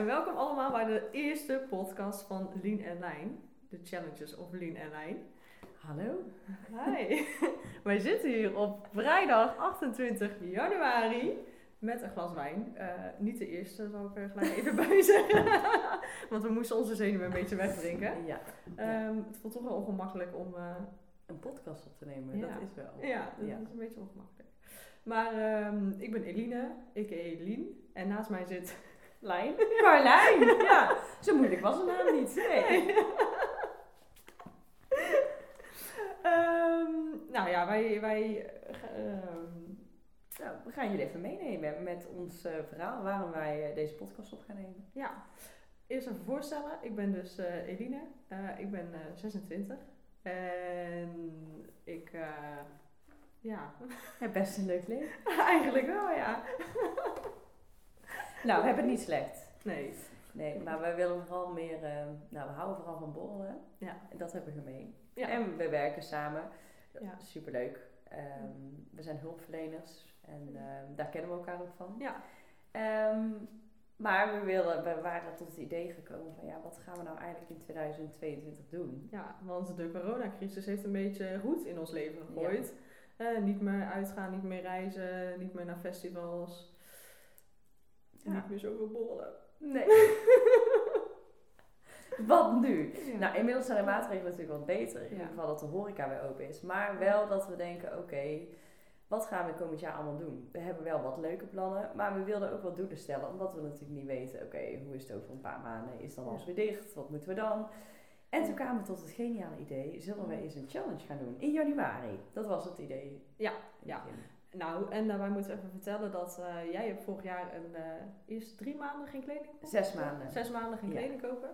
en welkom allemaal bij de eerste podcast van Lien en Lijn. De Challenges of Lien en Lijn. Hallo. Hi. Wij zitten hier op vrijdag 28 januari met een glas wijn. Eh, niet de eerste, zal ik er gelijk even bij zeggen. Want we moesten onze zenuwen een beetje wegdrinken. Ja. Ehm, het voelt toch wel ongemakkelijk om... eh, Een podcast op te nemen, Ja. dat is wel. ja, dat Ja. is een beetje ongemakkelijk. Maar ehm, ik ben Eline, a.k.a. Lien. En naast mij zit... Lijn? Carlijn! ja, zo moeilijk was de naam niet. Nee. Ehm, nou ja, wij... wij eh, ehm, Nou, we gaan jullie even meenemen met ons eh, verhaal waarom wij eh, deze podcast op gaan nemen. Ja, eerst even voorstellen. Ik ben dus eh, Eline. Ik ben eh, 26. En ik, ja, Ja, best een leuk leven. eigenlijk wel, ja. Nou, we hebben het niet slecht. Nee. Nee, maar wij willen vooral meer, eh, nou we houden vooral van borrelen. Ja. En dat hebben we gemeen. Ja. En we werken samen. Ja. Superleuk. Ehm, we zijn hulpverleners en ehm, daar kennen we elkaar ook van. Ja. Ehm, maar we, willen, we waren tot het idee gekomen van ja, wat gaan we nou eigenlijk in 2022 doen? ja, want de coronacrisis heeft een beetje roet in ons leven gegooid. Eh, niet meer uitgaan, niet meer reizen, niet meer naar festivals. Ja. Niet meer zoveel borrelen. Nee. wat nu? Ja. Nou, inmiddels zijn de maatregelen natuurlijk wat beter. In ieder geval dat de horeca weer open is. Maar wel dat we denken, oké, wat gaan we komend jaar allemaal doen? We hebben wel wat leuke plannen, maar we wilden ook wat doelen stellen. Omdat we natuurlijk niet weten, oké, hoe is het over een paar maanden? Is dan alles weer dicht? Wat moeten we dan? En toen kwamen we tot het geniale idee, zullen we eens een challenge gaan doen? In januari. Dat was het idee. Ja, ja. Nou, en daarbij moeten even vertellen dat eh, jij hebt vorig jaar een, eh, eerst drie maanden geen kleding kopen? Zes maanden. Zes maanden geen Ja. kleding kopen.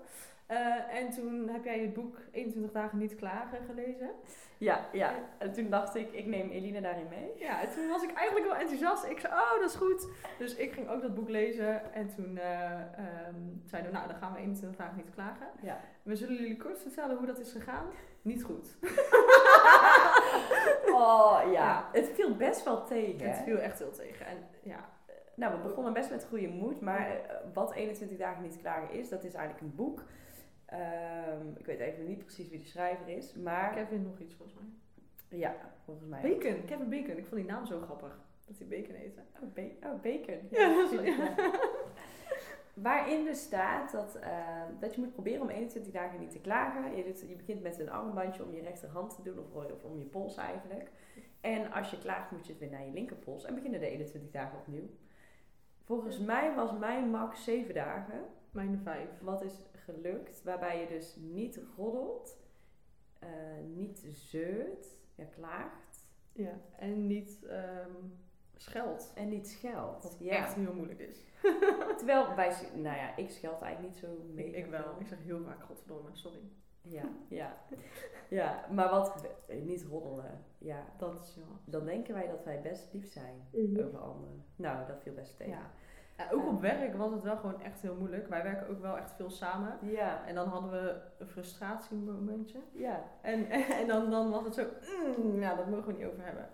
Eh, en toen heb jij het boek 21 dagen niet klagen gelezen. Ja, ja. En toen dacht ik, ik neem Eline daarin mee. Ja, en toen was ik eigenlijk wel enthousiast. Ik zei, oh, dat is goed. Dus ik ging ook dat boek lezen. En toen eh, ehm, zeiden we, nou, dan gaan we 21 dagen niet klagen. Ja. We zullen jullie kort vertellen hoe dat is gegaan. Niet goed. Oh ja. Ja. Het viel best wel tegen. Het viel echt veel tegen. En ja, Nou, we begonnen best met goede moed, maar eh, wat 21 dagen niet klagen is, dat is eigenlijk een boek. Ehm, ik weet even niet precies wie de schrijver is, maar Kevin nog iets volgens mij. ja, volgens mij. Bacon, Kevin Bacon. Ik vond die naam zo grappig. Dat hij Bacon heette. Oh, ba- oh, bacon. Ja, dat is- ja. Waarin dus staat dat, eh, dat je moet proberen om 21 dagen niet te klagen. Je, doet, je begint met een armbandje om je rechterhand te doen, of, of om je pols eigenlijk. En als je klaagt moet je het weer naar je linkerpols en beginnen de 21 dagen opnieuw. Volgens mij was mijn max 7 dagen. Mijn vijf. Wat is gelukt, waarbij je dus niet roddelt, eh, niet zeurt, ja, klaagt Ja, en niet ehm scheldt. en niet scheldt. Wat Ja. echt heel moeilijk is. Terwijl wij, nou ja, ik scheld eigenlijk niet zo mee. Ik, ik wel. Ik zeg heel vaak godverdomme, sorry. Ja, ja. ja, maar wat, niet roddelen, ja. Dat is jammer. Dan denken wij dat wij best lief zijn over anderen. Nou, dat viel best tegen. Ja. Ja, ook op werk was het wel gewoon echt heel moeilijk. Wij werken ook wel echt veel samen. Ja, En dan hadden we een frustratiemomentje. ja. En, en dan, dan was het zo, mm, ja, dat mogen we niet over hebben.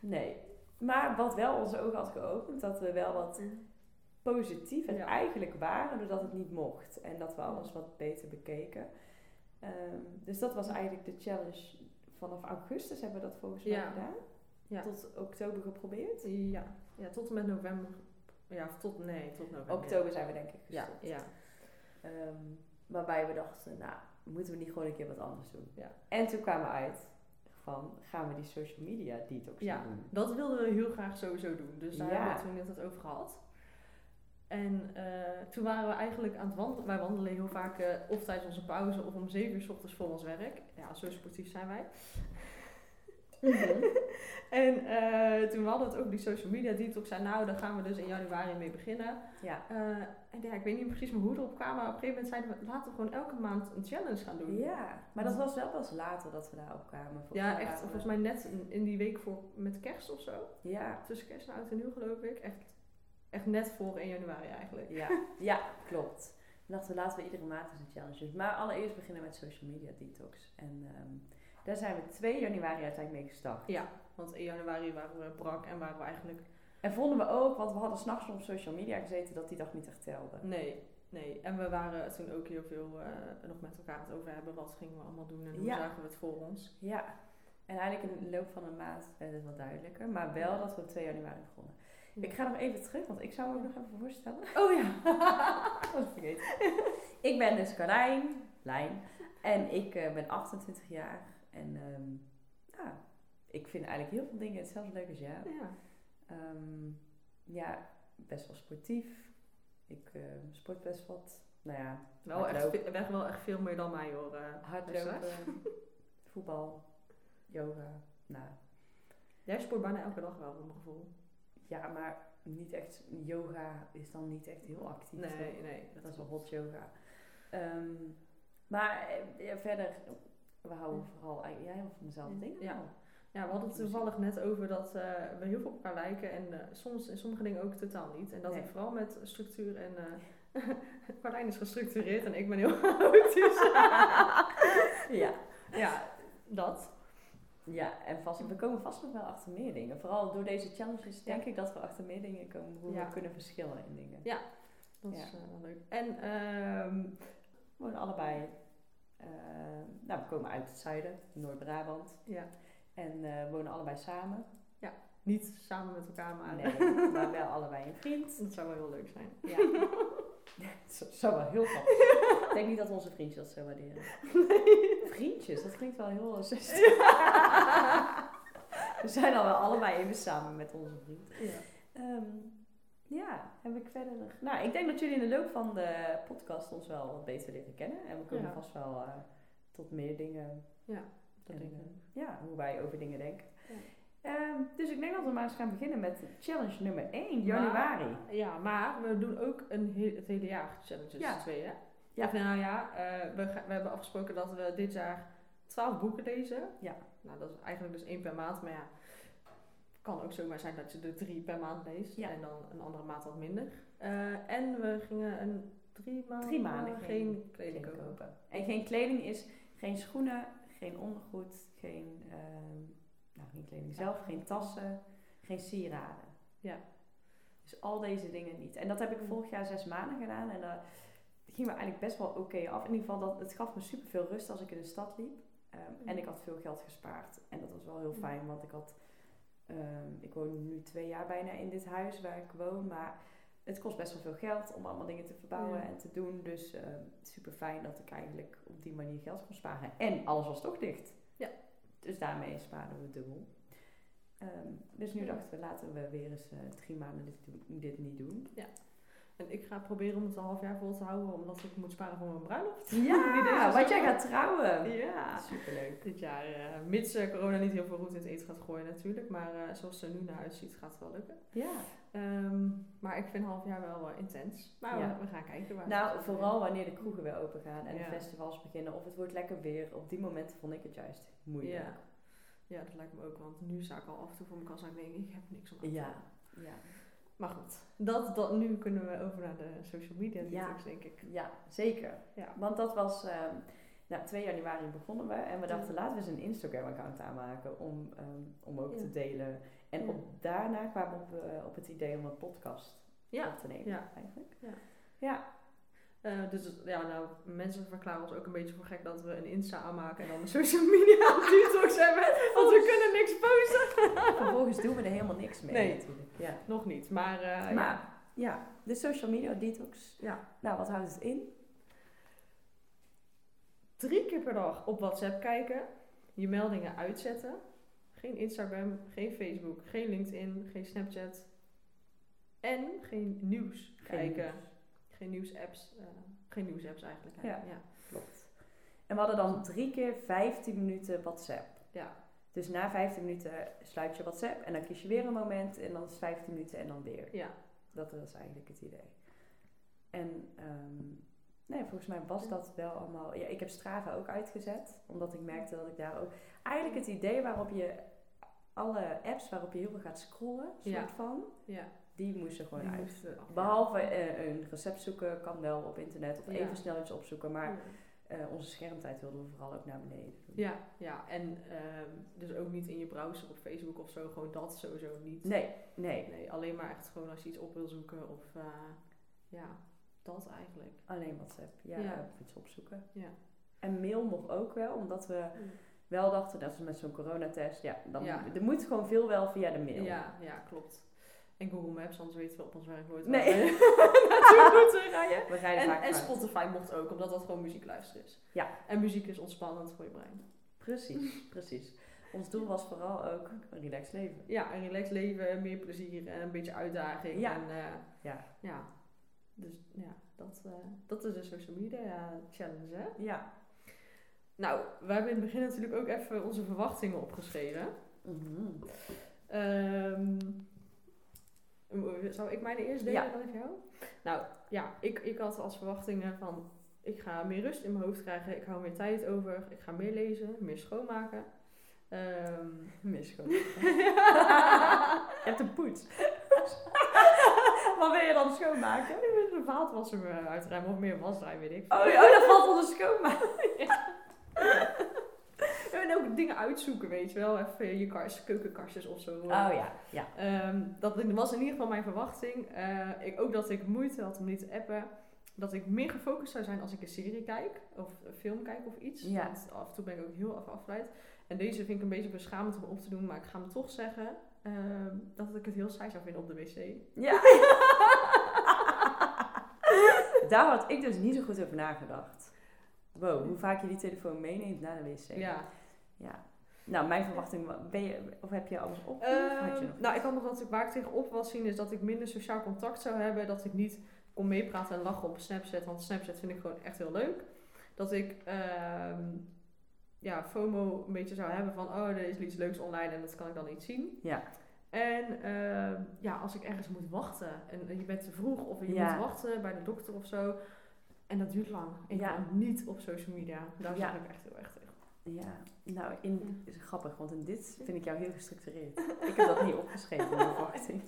Nee. Maar wat wel onze ogen had geopend, dat we wel wat positief en Ja. eigenlijk waren doordat het niet mocht. En dat we alles wat beter bekeken. Ehm, dus dat was eigenlijk de challenge. Vanaf augustus hebben we dat volgens mij Ja. gedaan. Ja. Tot oktober geprobeerd. Ja, ja tot en met november. Ja, tot, nee, tot november. Oktober zijn we denk ik gestopt. ja. Ehm, waarbij we dachten, nou, moeten we niet gewoon een keer wat anders doen. Ja. En toen kwamen we uit van, gaan we die social media detox Ja. doen? Dat wilden we heel graag sowieso doen. Dus daar Ja. hebben we het toen net het over gehad. En eh, toen waren we eigenlijk aan het wandelen. Wij wandelen heel vaak eh, of tijdens onze pauze of om 7 uur s ochtends voor ons werk. Ja, zo sportief zijn wij. Mhm. En eh, toen we hadden het ook die social media detox. Zei, nou, daar gaan we dus in januari mee beginnen. Ja. Eh, en ja, ik weet niet precies hoe we erop kwamen. Maar op een gegeven moment zeiden we, laten we gewoon elke maand een challenge gaan doen. Ja, maar dat was wel pas later dat we daarop kwamen. Ja, echt. Volgens mij net in, in die week voor, met kerst of zo. Ja, Tussen kerst en oud en nieuw geloof ik. Echt, echt net voor 1 januari eigenlijk. ja, ja, klopt. We dachten, laten we iedere maand eens een challenge doen. Maar allereerst beginnen met social media detox. En ehm, daar zijn we 2 januari uiteindelijk mee gestart. Ja, want in januari waren we brak en waren we eigenlijk... En vonden we ook, want we hadden s'nachts nog op social media gezeten, dat die dag niet echt telde. Nee, Nee, en we waren toen ook heel veel eh, nog met elkaar het over hebben. Wat gingen we allemaal doen en hoe Ja. zagen we het voor ons. Ja. En eigenlijk in de loop van een maand werd het wat duidelijker. Maar wel dat we op 2 januari begonnen. Ik ga nog even terug, want ik zou me ook nog even voorstellen. Oh ja. was ik vergeten. ik ben dus Carlijn, Lijn. En ik eh, ben 28 jaar. En ehm, ja, ik vind eigenlijk heel veel dingen hetzelfde leuk als ja. Ehm, ja, best wel sportief. Ik eh, sport best wat. Nou ja, Wel echt, wel echt veel meer dan mij hoor. eh. hardlopen, voetbal, yoga. Nou, Jij sport bijna elke dag wel, voor mijn gevoel. ja, maar niet echt. Yoga is dan niet echt heel actief. Nee, nee. Dat is wel hot yoga. Ehm, maar eh, ja, verder, we houden vooral jij heel van dezelfde dingen. Ja. Ja, we hadden het toevallig net over dat eh, we heel veel op elkaar lijken en eh, soms in sommige dingen ook totaal niet. En dat Nee. ik vooral met structuur en. eh Carlijn is gestructureerd en ik ben heel chaotisch. ja. ja, dat. ja, en vast, we komen vast nog wel achter meer dingen. Vooral door deze challenges denk ik dat we achter meer dingen komen hoe Ja. we kunnen verschillen in dingen. Dat Ja. is eh, wel leuk. En ehm, We wonen allebei, nou we komen uit het zuiden, Noord-Brabant. ja, En eh, we wonen allebei samen. niet samen met elkaar, maar Nee, maar wel allebei een vriend. dat zou wel heel leuk zijn. Ja. Zo zou wel heel grappig zijn. Ik denk niet dat onze vriendjes dat zo waarderen. Vriendjes, dat klinkt wel heel zuster. We zijn al wel allebei even samen met onze vriend. Ja. Ehm, ja, heb ik verder nog... Nou, ik denk dat jullie in de loop van de podcast ons wel wat beter leren kennen. En we komen Ja. vast wel eh, tot meer dingen. Ja, dat en, denk ik. eh, Ja, hoe wij over dingen denken. Ehm, dus ik denk dat we maar eens gaan beginnen met challenge nummer 1, januari. Ja, maar we doen ook een he- het hele jaar challenges Ja. twee, hè? Ja. Of nou ja, eh, we, we hebben afgesproken dat we dit jaar 12 boeken lezen. Ja. Nou, dat is eigenlijk dus één per maand, maar ja, kan ook zomaar zijn dat je er drie per maand leest Ja. en dan een andere maand wat minder. Eh, en we gingen een drie maanden, Drie maanden geen, kleding kleding kopen. kopen. En geen kleding is geen schoenen, geen ondergoed, geen, ehm, nou, geen kleding zelf, geen tassen, geen sieraden. Ja. Dus al deze dingen niet. En dat heb ik vorig jaar zes maanden gedaan en daar ging me eigenlijk best wel oké af. In ieder geval, dat, het gaf me super veel rust als ik in de stad liep. Ehm, En ik had veel geld gespaard. En dat was wel heel fijn, want ik had... ehm, ik woon nu twee jaar bijna in dit huis waar ik woon, maar het kost best wel veel geld om allemaal dingen te verbouwen Ja. en te doen. Dus ehm, super fijn dat ik eigenlijk op die manier geld kon sparen. En alles was toch dicht. Ja. Dus daarmee spaarden we dubbel. Ehm, dus nu Ja. dachten we, laten we weer eens eh, drie maanden dit, dit niet doen. En ik ga proberen om het een half jaar vol te houden, omdat ik moet sparen voor mijn bruiloft. Ja, want jij gaat trouwen. Ja. Superleuk. Dit jaar, eh, mits eh, corona niet heel veel roet in het eten gaat gooien natuurlijk. Maar eh, zoals het er nu naar uitziet, gaat het wel lukken. Ja. Ehm, maar ik vind een half jaar wel intens. Maar Ja. we, we gaan kijken. Waar Nou, vooral wanneer de kroegen weer open gaan en Ja. de festivals beginnen of het wordt lekker weer. Op die momenten vond ik het juist moeilijk. Ja. Ja, dat lijkt me ook. Want nu sta ik al af en toe voor mijn en ik denk, ik heb niks om aan te Ja. doen. Ja. Maar goed, dat, dat, nu kunnen we over naar de social media Ja. detox, denk ik. Ja, zeker. Ja. Want dat was, ehm, nou 2 januari begonnen we en we dachten laten we eens een Instagram account aanmaken om, ehm, om ook Ja. te delen. En op, daarna kwamen we op, op het idee om een podcast op te nemen Ja. eigenlijk. Ja. Ja. Eh, dus ja, nou, mensen verklaren ons ook een beetje voor gek dat we een Insta aanmaken en dan een social media detox hebben. Want we kunnen niks posten. Vervolgens doen we er helemaal niks mee Nee. natuurlijk. Ja. Nog niet, maar, eh, Maar ja, de social media detox. ja. Nou, wat houdt het in? drie keer per dag op WhatsApp kijken, je meldingen uitzetten. Geen Instagram, geen Facebook, geen LinkedIn, geen Snapchat. En geen nieuws kijken. nieuws. Geen nieuwsapps. eh, geen nieuwsapps eigenlijk. hè. Ja. ja. Klopt. En we hadden dan drie keer 15 minuten WhatsApp. Ja. Dus na 15 minuten sluit je WhatsApp en dan kies je weer een moment en dan is het 15 minuten en dan weer. ja. Dat was eigenlijk het idee. En ehm, nee, volgens mij was dat wel allemaal. Ja, ik heb Strava ook uitgezet, omdat ik merkte dat ik daar ook. Eigenlijk het idee waarop je alle apps waarop je heel veel gaat scrollen, soort Ja. van, ja. Die moesten gewoon Die uit. af. Behalve eh, een recept zoeken kan wel op internet of even snel iets opzoeken, maar eh, onze schermtijd wilden we vooral ook naar beneden doen. Ja, ja, en ehm, dus ook niet in je browser op Facebook of zo, gewoon dat sowieso niet. Nee, nee. Nee, alleen maar echt gewoon als je iets op wil zoeken of eh, ja. dat eigenlijk. Alleen WhatsApp. Ja, iets opzoeken. Ja. En mail mocht ook wel, omdat we wel dachten, dat is met zo'n coronatest, ja, dan, Ja. er moet gewoon veel wel via de mail. Ja, ja, klopt. En Google Maps, anders weten we op ons werk nooit Nee. naartoe moeten rijden. We rijden En, vaak en. Spotify mocht ook, omdat dat gewoon muziek luisteren is. Ja. En muziek is ontspannend voor je brein. Precies, precies. Ons doel was vooral ook een relaxed leven. Ja, een relaxed leven, meer plezier en een beetje uitdaging. Ja. En, eh, Ja. ja. Dus ja, dat, eh, dat is de social media challenge, hè? Ja. Nou, we hebben in het begin natuurlijk ook even onze verwachtingen opgeschreven. Mhm. Ehm, zou ik mijn eerst delen Ja. dan even jou? Nou, ja, ik, ik had als verwachtingen van... Ik ga meer rust in mijn hoofd krijgen. Ik hou meer tijd over. Ik ga meer lezen. Meer schoonmaken. Ehm Mis gewoon. Je hebt een poets. Wat wil je dan schoonmaken? de vaatwasser eh, uitruimen of meer wasdraai, weet ik. Oh, ja, oh, dat valt onder schoonmaken. En ook dingen uitzoeken, weet je wel. Even je kast, keukenkastjes of zo. Oh ja, ja. Ehm, dat was in ieder geval mijn verwachting. Eh, ik, ook dat ik moeite had om niet te appen. Dat ik meer gefocust zou zijn als ik een serie kijk. Of een film kijk of iets. Ja. Want af en toe ben ik ook heel afgeleid. En deze vind ik een beetje beschamend om op te doen. Maar ik ga me toch zeggen ehm, dat ik het heel saai zou vinden op de wc. Ja. Daar had ik dus niet zo goed over nagedacht. Wow, hoe vaak je die telefoon meeneemt naar de wc. Ja. Ja. Nou, mijn verwachting, wa- ben je, of heb je alles op? had je Ehm, nog nou, ik had nog dat ik waar ik tegenop was zien is dat ik minder sociaal contact zou hebben. Dat ik niet kon meepraten en lachen op Snapchat. Want Snapchat vind ik gewoon echt heel leuk. Dat ik ehm, ja, FOMO een beetje zou hebben van... Oh, er is iets leuks online en dat kan ik dan niet zien. Ja. En ehm, ja, als ik ergens moet wachten en je bent te vroeg of je Ja. moet wachten bij de dokter of zo. En dat duurt lang. Ik Ja. ben niet op social media. Daar Ja. zag ik echt heel erg tegen. Ja, nou, in, is grappig, want in dit vind ik jou heel gestructureerd. ik heb dat niet opgeschreven, mijn verwachting.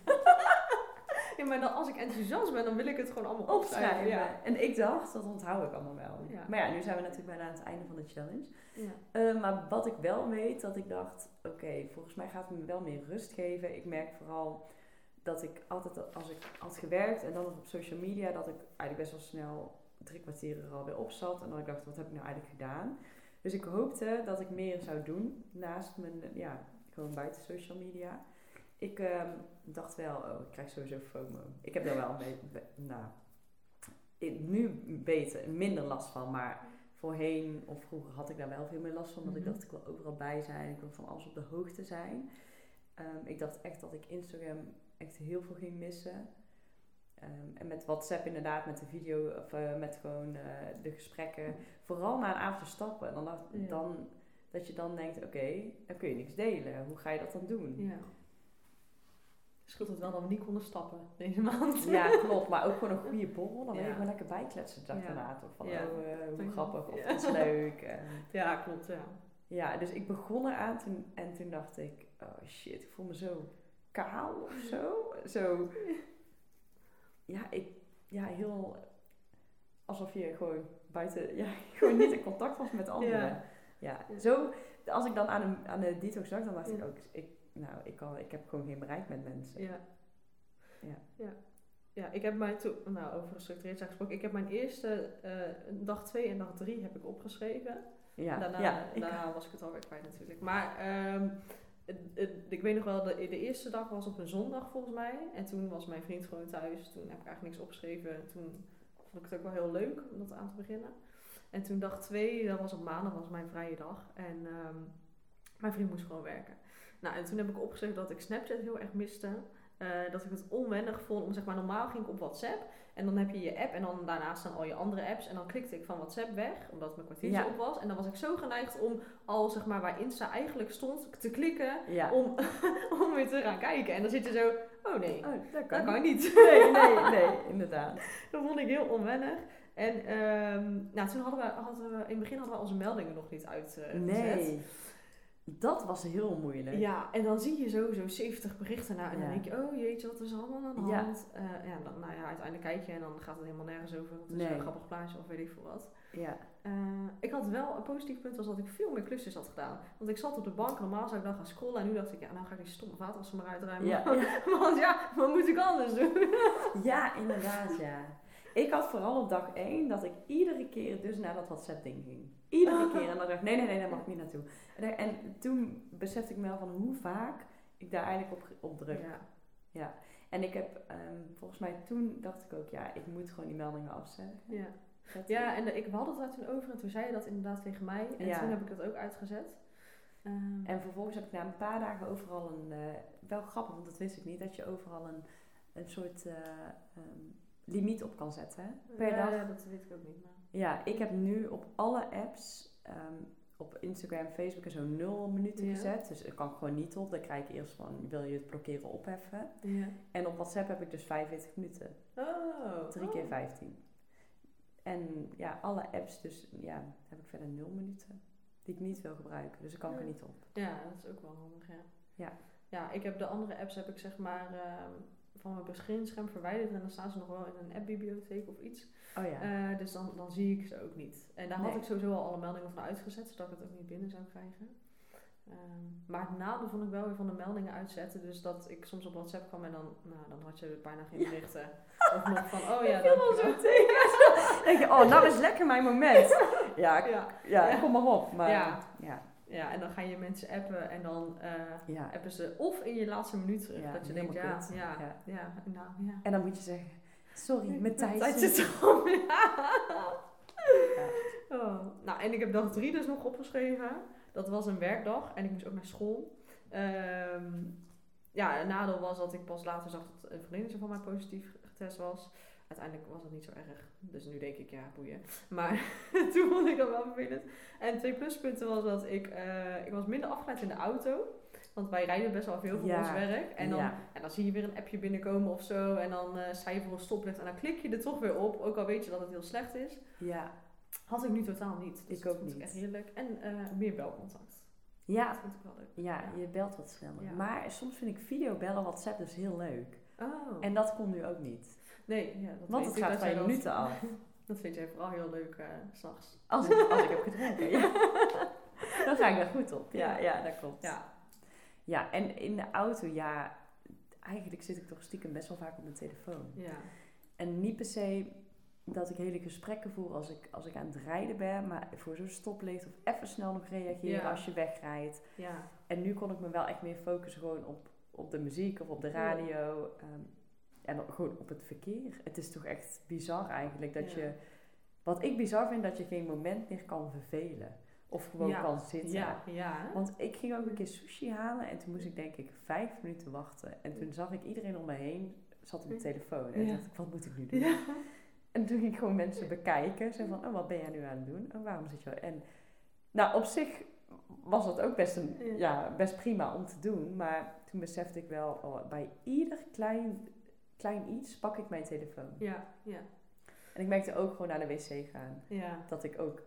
Ja, maar dan, als ik enthousiast ben, dan wil ik het gewoon allemaal opschrijven. Opschrijven. Ja. En ik dacht, dat onthoud ik allemaal wel. Ja. Maar ja, nu zijn we natuurlijk bijna aan het einde van de challenge. Ja. Eh, maar wat ik wel weet, dat ik dacht, oké, volgens mij gaat het me wel meer rust geven. Ik merk vooral dat ik altijd, als ik had gewerkt en dan op social media, dat ik eigenlijk best wel snel drie kwartier er alweer op zat. En dan ik dacht, wat heb ik nou eigenlijk gedaan? Dus ik hoopte dat ik meer zou doen naast mijn, ja, gewoon buiten social media. Ik ehm, dacht wel, oh, ik krijg sowieso FOMO. Ik heb daar wel mee, nou, nu beter, minder last van, maar voorheen of vroeger had ik daar wel veel meer last van. Want ik Mhm. dacht, ik wil overal bij zijn, ik wil van alles op de hoogte zijn. Ehm, ik dacht echt dat ik Instagram echt heel veel ging missen. Ehm, en met WhatsApp inderdaad, met de video, of eh, met gewoon eh, de gesprekken. Vooral na een avondje stappen. Dan, Ja. dan, dat je dan denkt, oké, dan kun je niks delen. Hoe ga je dat dan doen? Ja. Het dat wel dat we niet konden stappen deze maand. Ja, klopt. Maar ook gewoon een goede borrel. Dan wil je Ja. gewoon lekker bijkletsen de dag Ja. daarna. Toch van, oh, eh, hoe grappig of iets leuk. En, Ja, klopt, ja. ja, dus ik begon eraan toen, en toen dacht ik, oh shit, ik voel me zo kaal of zo. Zo, ja, ik, ja, heel, alsof je gewoon buiten, ja, gewoon niet in contact was met anderen. Ja. Ja, zo, als ik dan aan de, aan de detox dacht, dan dacht ik ook, ik, nou, ik, kan, ik heb gewoon geen bereik met mensen. Ja. Ja. Ja. Ja, ik heb mijn, toen, nou over gestructureerd zijn gesproken, ik heb mijn eerste eh, dag 2 en dag 3 heb ik opgeschreven. Ja, daarna daarna was ik het alweer kwijt natuurlijk. Maar ehm, ik weet nog wel, de, de eerste dag was op een zondag volgens mij. En toen was mijn vriend gewoon thuis. Toen heb ik eigenlijk niks opgeschreven. Toen vond ik het ook wel heel leuk om dat aan te beginnen. En toen dag 2, dat was op maandag, was mijn vrije dag. En ehm, mijn vriend moest gewoon werken. Nou, en toen heb ik opgeschreven dat ik Snapchat heel erg miste. Eh, dat ik het onwennig vond om, zeg maar, normaal ging ik op WhatsApp. En dan heb je je app en dan daarnaast staan al je andere apps. En dan klikte ik van WhatsApp weg, omdat mijn kwartiertje Ja. op was. En dan was ik zo geneigd om al, zeg maar, waar Insta eigenlijk stond, te klikken ja. om, om weer te gaan kijken. En dan zit je zo, oh nee, Oh, dat dat kan niet. niet. Nee, nee, nee, inderdaad. Dat vond ik heel onwennig. En ehm, nou, toen hadden we, hadden we, in het begin hadden we onze meldingen nog niet uitgezet. Nee. Dat was heel moeilijk. Ja, en dan zie je sowieso 70 berichten na en dan Ja. denk je, oh jeetje, wat is er allemaal aan de Ja. hand? Eh, ja, dan, nou ja, uiteindelijk kijk je en dan gaat het helemaal nergens over. Het is Nee. een grappig plaatje of weet ik veel wat. Ja. Eh, ik had wel, een positief punt was dat ik veel meer klusjes had gedaan. Want ik zat op de bank, normaal zou ik dan gaan scrollen en nu dacht ik, ja, nou ga ik die stomme vaatwasser maar uitruimen. Ja. Want ja, wat moet ik anders doen? ja, inderdaad, ja. Ik had vooral op dag 1 dat ik iedere keer dus naar dat WhatsApp ding ging. Iedere keer. En dan dacht ik, nee, nee, nee, daar mag ik niet naartoe. En, en toen besefte ik me wel van hoe vaak ik daar eigenlijk op, op druk. Ja. Ja. En ik heb, ehm, volgens mij toen dacht ik ook, ja, ik moet gewoon die meldingen afzetten. Ja. Dat- Ja, en de- ik, we hadden het daar toen over en toen zei je dat inderdaad tegen mij. En Ja. toen heb ik dat ook uitgezet. Ehm, En vervolgens heb ik na een paar dagen overal een, eh, wel grappig, want dat wist ik niet, dat je overal een, een soort eh, ehm, limiet op kan zetten per ja, dag. ja, dat weet ik ook niet. Maar. Ja, ik heb nu op alle apps, ehm, op Instagram, Facebook en zo nul minuten Ja. gezet. Dus ik kan gewoon niet op. Dan krijg ik eerst van, wil je het blokkeren opheffen? Ja. En op WhatsApp heb ik dus 45 minuten. Oh. 3 oh. keer 15. En ja, alle apps dus, ja, heb ik verder nul minuten. Die ik niet wil gebruiken. Dus ik kan Ja. er niet op. Ja, dat is ook wel handig, ja. Ja. Ja, ik heb de andere apps heb ik zeg maar ehm, van mijn beginscherm verwijderd en dan staan ze nog wel in een appbibliotheek of iets. Oh ja. Eh, dus dan, dan zie ik ze ook niet. En daar had ik sowieso al alle meldingen van uitgezet, zodat ik het ook niet binnen zou krijgen. Ehm, maar het nadeel vond ik wel weer van de meldingen uitzetten. Dus dat ik soms op WhatsApp kwam en dan, nou, dan had je bijna geen Ja. berichten. Of nog van, oh ja, dankjewel. zo tegen. denk je, oh, nou is lekker mijn moment. Ja, Ja. ja, Ja. kom maar op. Maar Ja. Ja, en dan ga je mensen appen en dan eh, ja. appen ze of in je laatste minuut terug. Ja, dat je denkt, ja, ja, Ja. ja, nou ja. En dan moet je zeggen, sorry, mijn tijd, zit. Oh. Nou, en ik heb dag drie dus nog opgeschreven. Dat was een werkdag en ik moest ook naar school. Ehm, ja, een nadeel was dat ik pas later zag dat een vriendinnetje van mij positief getest was. Uiteindelijk was dat niet zo erg. Dus nu denk ik, ja, boeien. Maar toen vond ik dat wel vervelend. En twee pluspunten was dat ik, eh, ik was minder afgeleid in de auto. Want wij rijden best wel veel voor Ja. ons werk. En dan, Ja. en dan zie je weer een appje binnenkomen of zo. En dan eh sta je voor een stoplicht. En dan klik je er toch weer op. Ook al weet je dat het heel slecht is. Ja. Had ik nu totaal niet. Dus Ik dat ook vond niet. echt heerlijk. En eh, meer belcontact. Ja, Dat vind ik wel leuk. ja, Ja. je belt wat sneller. Maar soms vind ik videobellen WhatsApp dus heel leuk. Oh. En dat komt nu ook niet. Nee, ja, dat Want het ik gaat dat- minuten af. Dat vind jij vooral heel leuk eh, s s'nachts. Als ik, als ik heb gedronken, ja. Dan ga ik daar goed op. Ja, Ja. dat klopt. Ja. Ja, en in de auto, ja, eigenlijk zit ik toch stiekem best wel vaak op mijn telefoon. Ja. En niet per se dat ik hele gesprekken voer als ik, als ik aan het rijden ben, maar voor zo'n stoplicht of even snel nog reageren Ja. als je wegrijdt. Ja. En nu kon ik me wel echt meer focussen gewoon op, op de muziek of op de radio. ehm, en gewoon op het verkeer. Het is toch echt bizar eigenlijk dat Ja. je... Wat ik bizar vind, dat je geen moment meer kan vervelen. Of gewoon Ja. kan zitten. Ja. Ja. Want ik ging ook een keer sushi halen en toen moest ik denk ik vijf minuten wachten. En toen zag ik iedereen om me heen, zat op mijn telefoon. En dacht ik, wat moet ik nu doen? En toen ging ik gewoon mensen bekijken. Zo van, oh, wat ben jij nu aan het doen? En waarom zit je... En nou, op zich was dat ook best, een, Ja. ja, best prima om te doen. Maar toen besefte ik wel, oh, bij ieder klein, klein iets pak ik mijn telefoon. Ja. Ja. En ik merkte ook gewoon naar de wc gaan. Ja. Dat ik ook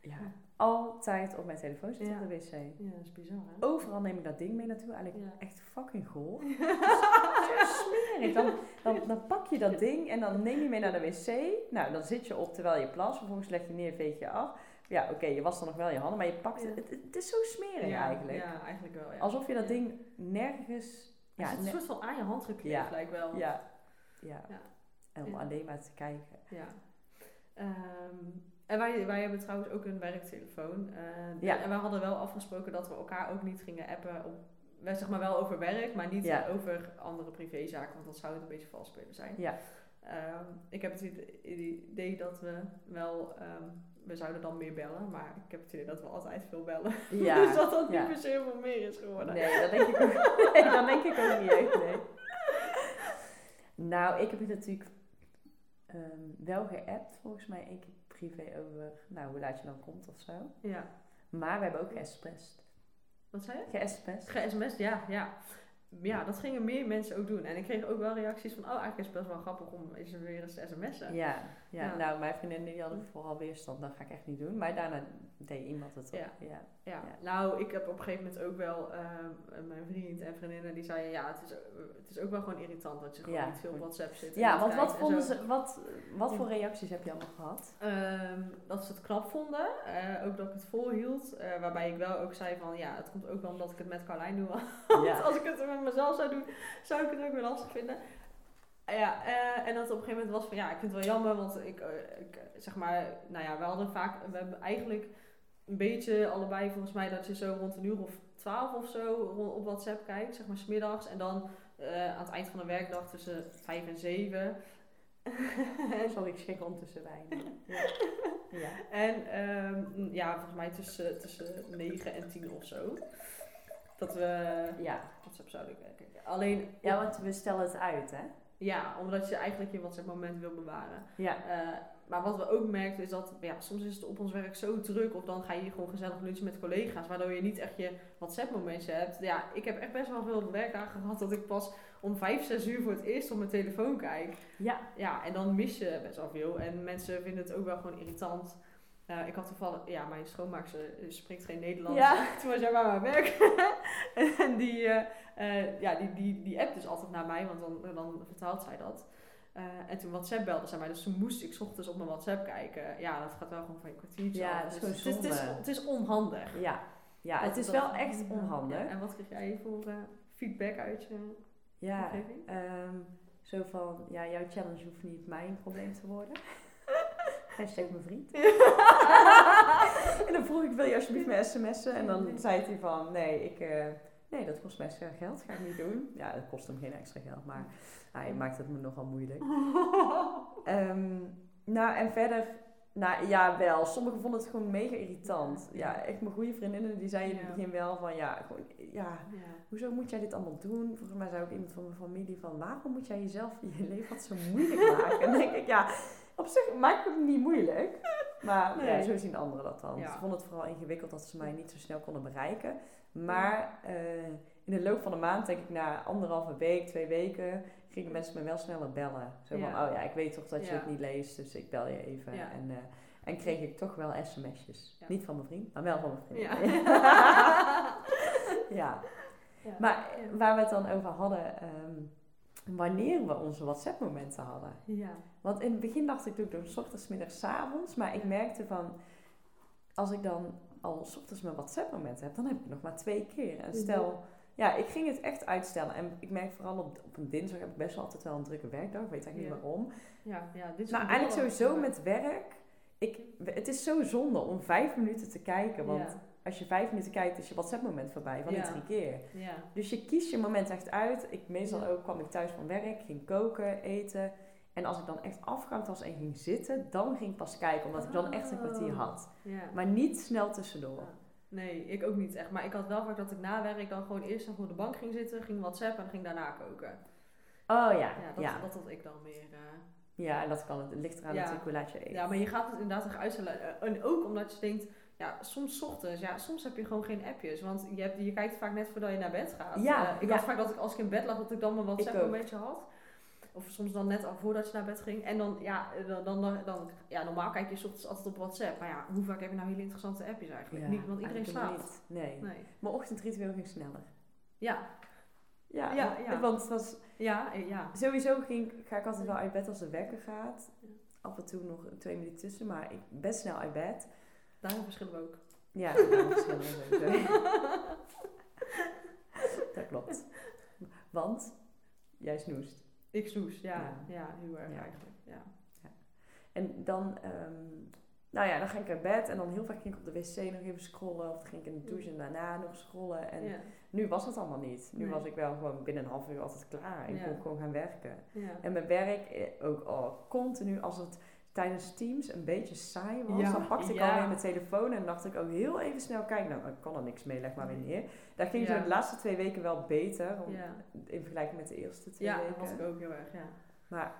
ja, altijd op mijn telefoon zit Ja. op de wc. Ja, dat is bizar, hè? Overal neem ik dat ding mee naartoe. Eigenlijk Ja. echt fucking goor. Zo smerig. Dan, dan, dan pak je dat ding en dan neem je mee naar de wc. Nou, dan zit je op terwijl je plas. Vervolgens leg je neer, veeg je af. Ja, oké, je was dan nog wel je handen, maar je pakt het. Het, het is zo smerig eigenlijk. Ja, eigenlijk wel. Alsof je dat ding nergens... Ja, het is een soort van aan je hand gekleefd, Ja. lijkt wel. ja, ja. En om alleen maar te kijken. Ja. Ehm, en wij, wij hebben trouwens ook een werktelefoon. Eh, Ja. En we hadden wel afgesproken dat we elkaar ook niet gingen appen. Op, wij zeg maar wel over werk, maar niet Ja. over andere privézaken, want dan zou het een beetje vals spelen zijn. Ja. Ehm, ik heb het ide- idee dat we wel, ehm, we zouden dan meer bellen, maar ik heb het idee dat we altijd veel bellen. Ja, dus dat dat ja. niet per se veel meer is geworden. Nee, dat denk ik ook, nee, dat denk ik ook niet echt, nee. Nou, ik heb het natuurlijk ehm, wel geappt, volgens mij één keer privé over, nou, hoe laat je dan komt of zo. Ja. Maar we hebben ook geësprest. Wat zei je? Geësprest? Ge-sms, ja, ja. Ja, dat gingen meer mensen ook doen. En ik kreeg ook wel reacties van, oh, eigenlijk is het best wel grappig om eens weer eens te sms'en. Ja, ja, Ja. nou, mijn vriendinnen die hadden vooral weerstand, dat ga ik echt niet doen. Maar daarna deed iemand het ook. Ja. Ja. Ja. Ja. nou, ik heb op een gegeven moment ook wel ehm, mijn vriend en vriendinnen die zeiden, ja, het is, het is ook wel gewoon irritant dat je gewoon niet veel op. WhatsApp zit. Ja, want wat vonden ze, wat, wat voor reacties heb je allemaal gehad? Ehm, dat ze het knap vonden. Eh, ook dat ik het volhield. Eh, waarbij ik wel ook zei van, ja, het komt ook wel omdat ik het met Carlijn doe. Want als ik het met mezelf zou doen, zou ik het ook weer lastig vinden. Ja, eh, en dat op een gegeven moment was van ja, ik vind het wel jammer, want ik, eh, ik eh, zeg maar, nou ja, we hadden vaak, we hebben eigenlijk een beetje allebei volgens mij dat je zo rond een uur of twaalf of zo op WhatsApp kijkt, zeg maar smiddags. En dan aan het eind van de werkdag tussen vijf en zeven. Sorry, ik schrik ondertussen bij. Ja. ja. En ehm, ja, volgens mij tussen, tussen 9 en 10 of zo. Dat we Ja. WhatsApp zouden kijken. Alleen, ja, want we stellen het uit, hè? ja, omdat je eigenlijk je WhatsApp moment wil bewaren. Ja. Eh, maar wat we ook merkten is dat ja, soms is het op ons werk zo druk. Of dan ga je gewoon gezellig lunchen met collega's. Waardoor je niet echt je WhatsApp momentje hebt. Ja, ik heb echt best wel veel werkdagen gehad dat ik pas om 5, 6 uur voor het eerst op mijn telefoon kijk. Ja. Ja, en dan mis je best wel veel. En mensen vinden het ook wel gewoon irritant. Eh, ik had toevallig, ja, mijn schoonmaakster eh, spreekt geen Nederlands. Ja. Toen was jij bij mijn werk. en die, eh, ja, die, die, die appt dus altijd naar mij, want dan, dan vertaalt zij dat. En toen WhatsApp belde zij mij, dus toen moest ik 's ochtends op mijn WhatsApp kijken. Ja, dat gaat wel gewoon van je kwartiertje Ja, af. dat is Dus het, is, het, is, het is onhandig. Ja. Ja, Dat- het is wel echt onhandig. Ja, en wat kreeg jij voor feedback uit je Ja, omgeving? ehm, zo van, ja, jouw challenge hoeft niet mijn probleem te worden. Hashtag mijn vriend. en dan vroeg ik, wil je alsjeblieft mijn sms'en? En dan zei hij van, nee, ik, eh, nee, dat kost mij extra geld, ga ik niet doen. Ja, dat kost hem geen extra geld, maar hij maakt het me nogal moeilijk. Ehm, nou, en verder, nou ja, wel. Sommigen vonden het gewoon mega irritant. Ja, echt mijn goede vriendinnen, die zeiden in het begin wel van, ja, gewoon, ja, ja. hoezo moet jij dit allemaal doen? Volgens mij zei ook iemand van mijn familie van, waarom moet jij jezelf je leven wat zo moeilijk maken? En denk ik, ja, op zich maakt het niet moeilijk. Maar ja, Nee. zo zien anderen dat dan. Ja. Ze vonden het vooral ingewikkeld dat ze mij niet zo snel konden bereiken. Maar eh, in de loop van de maand, denk ik na anderhalve week, twee weken, gingen mensen me wel sneller bellen. Zo van, oh ja, ik weet toch dat je het niet leest, dus ik bel je even. En, eh, en kreeg ik toch wel sms'jes. Niet van mijn vriend, maar wel van mijn vriend. Ja. ja. Maar waar we het dan over hadden, ehm, wanneer we onze WhatsApp-momenten hadden. Ja. Want in het begin dacht ik, doe ik door s ochtends, middags, 's avonds. Maar ik merkte van, als ik dan al s ochtends mijn WhatsApp-momenten heb, dan heb ik nog maar twee keer. En Mhm. stel, ja, ik ging het echt uitstellen. En ik merk vooral op, op een dinsdag heb ik best wel altijd wel een drukke werkdag. Ik weet eigenlijk Ja. niet waarom. Ja, ja, dit is Nou, eigenlijk sowieso met werk. Ik, het is zo zonde om vijf minuten te kijken. Want Ja. Als je vijf minuten kijkt, is je WhatsApp-moment voorbij van die drie keer. Ja. Dus je kiest je moment echt uit. Ik, meestal ook kwam ik thuis van werk, ging koken, eten. En als ik dan echt afgehaald was en ging zitten, dan ging ik pas kijken. Omdat ik dan echt een kwartier Oh. had. ja. Maar niet snel tussendoor. Nee, ik ook niet echt. Maar ik had wel vaak dat ik na werk dan gewoon eerst nog op de bank ging zitten, ging WhatsApp en ging daarna koken. Oh ja, Ja, dat, ja. dat had ik dan meer. eh. Ja, en dat kan het. Het ligt eraan Ja. natuurlijk hoe laat je eet. Ja, maar je gaat het inderdaad toch uitstellen. Eh, En ook omdat je denkt, ja, soms ochtends, ja, soms heb je gewoon geen appjes. Want je, hebt, je kijkt vaak net voordat je naar bed gaat. Ja, Eh, ik ja. had vaak dat ik als ik in bed lag, dat ik dan mijn WhatsApp een beetje had. Of soms dan net al voordat je naar bed ging. En dan, ja, dan, dan, dan, ja, normaal kijk je ochtends altijd op WhatsApp. Maar ja, hoe vaak heb je nou hele interessante appjes eigenlijk? Ja, niet, want iedereen slaapt. niet. Nee. Nee. Mijn ochtendritueel ging sneller. Ja, Ja, Ja, want- ja. want het was, ja, eh, ja. sowieso ging, ga ik altijd wel uit bed als de wekker gaat. Af en toe nog twee minuten tussen, maar ik best snel uit bed. Daarin verschillen we ook. Ja, dat is verschillend sowieso. Dat klopt. Want jij snoest. Ik snoes, ja. Ja. Ja, heel erg Ja. eigenlijk. Ja. En dan, ehm, nou ja, dan ging ik uit bed en dan heel vaak ging ik op de wc nog even scrollen. Of dan ging ik in de douche en daarna nog scrollen. En ja. nu was het allemaal niet. Nu Nee. was ik wel gewoon binnen een half uur altijd klaar. Ja. kon ik gewoon gaan werken. ja. En mijn werk eh, ook oh, continu als het tijdens Teams een beetje saai was. Ja, Dan pakte ik ja. alweer mijn telefoon en dacht ik ook heel even snel kijken. Nou, ik kan er niks mee, leg maar weer neer. Dat ging Ja. zo de laatste twee weken wel beter. Om. In vergelijking met de eerste twee Ja, dat weken. was ik ook heel erg, ja. Maar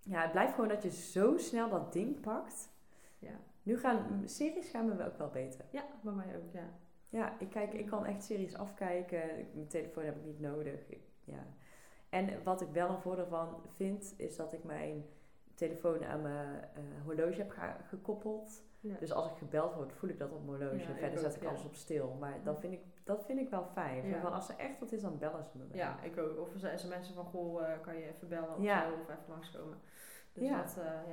ja, het blijft gewoon dat je zo snel dat ding pakt. Ja, Nu gaan series gaan me ook wel beter. ja bij mij ook, ja. Ja, ik, kijk, ik kan echt series afkijken. Mijn telefoon heb ik niet nodig. Ik, ja. En wat ik wel een voordeel van vind, is dat ik mijn telefoon aan mijn eh, horloge heb ge- gekoppeld. Ja. Dus als ik gebeld word, voel ik dat op mijn horloge. Ja, Verder zet ik ja. alles op stil. Maar dat vind ik, dat vind ik wel fijn. Ja. van, als er echt wat is, dan bellen ze me wel. ja, ik ook. Of ze sms'en van, goh, eh, kan je even bellen of Ja. zo, of even langskomen. Dus Ja. dat, eh,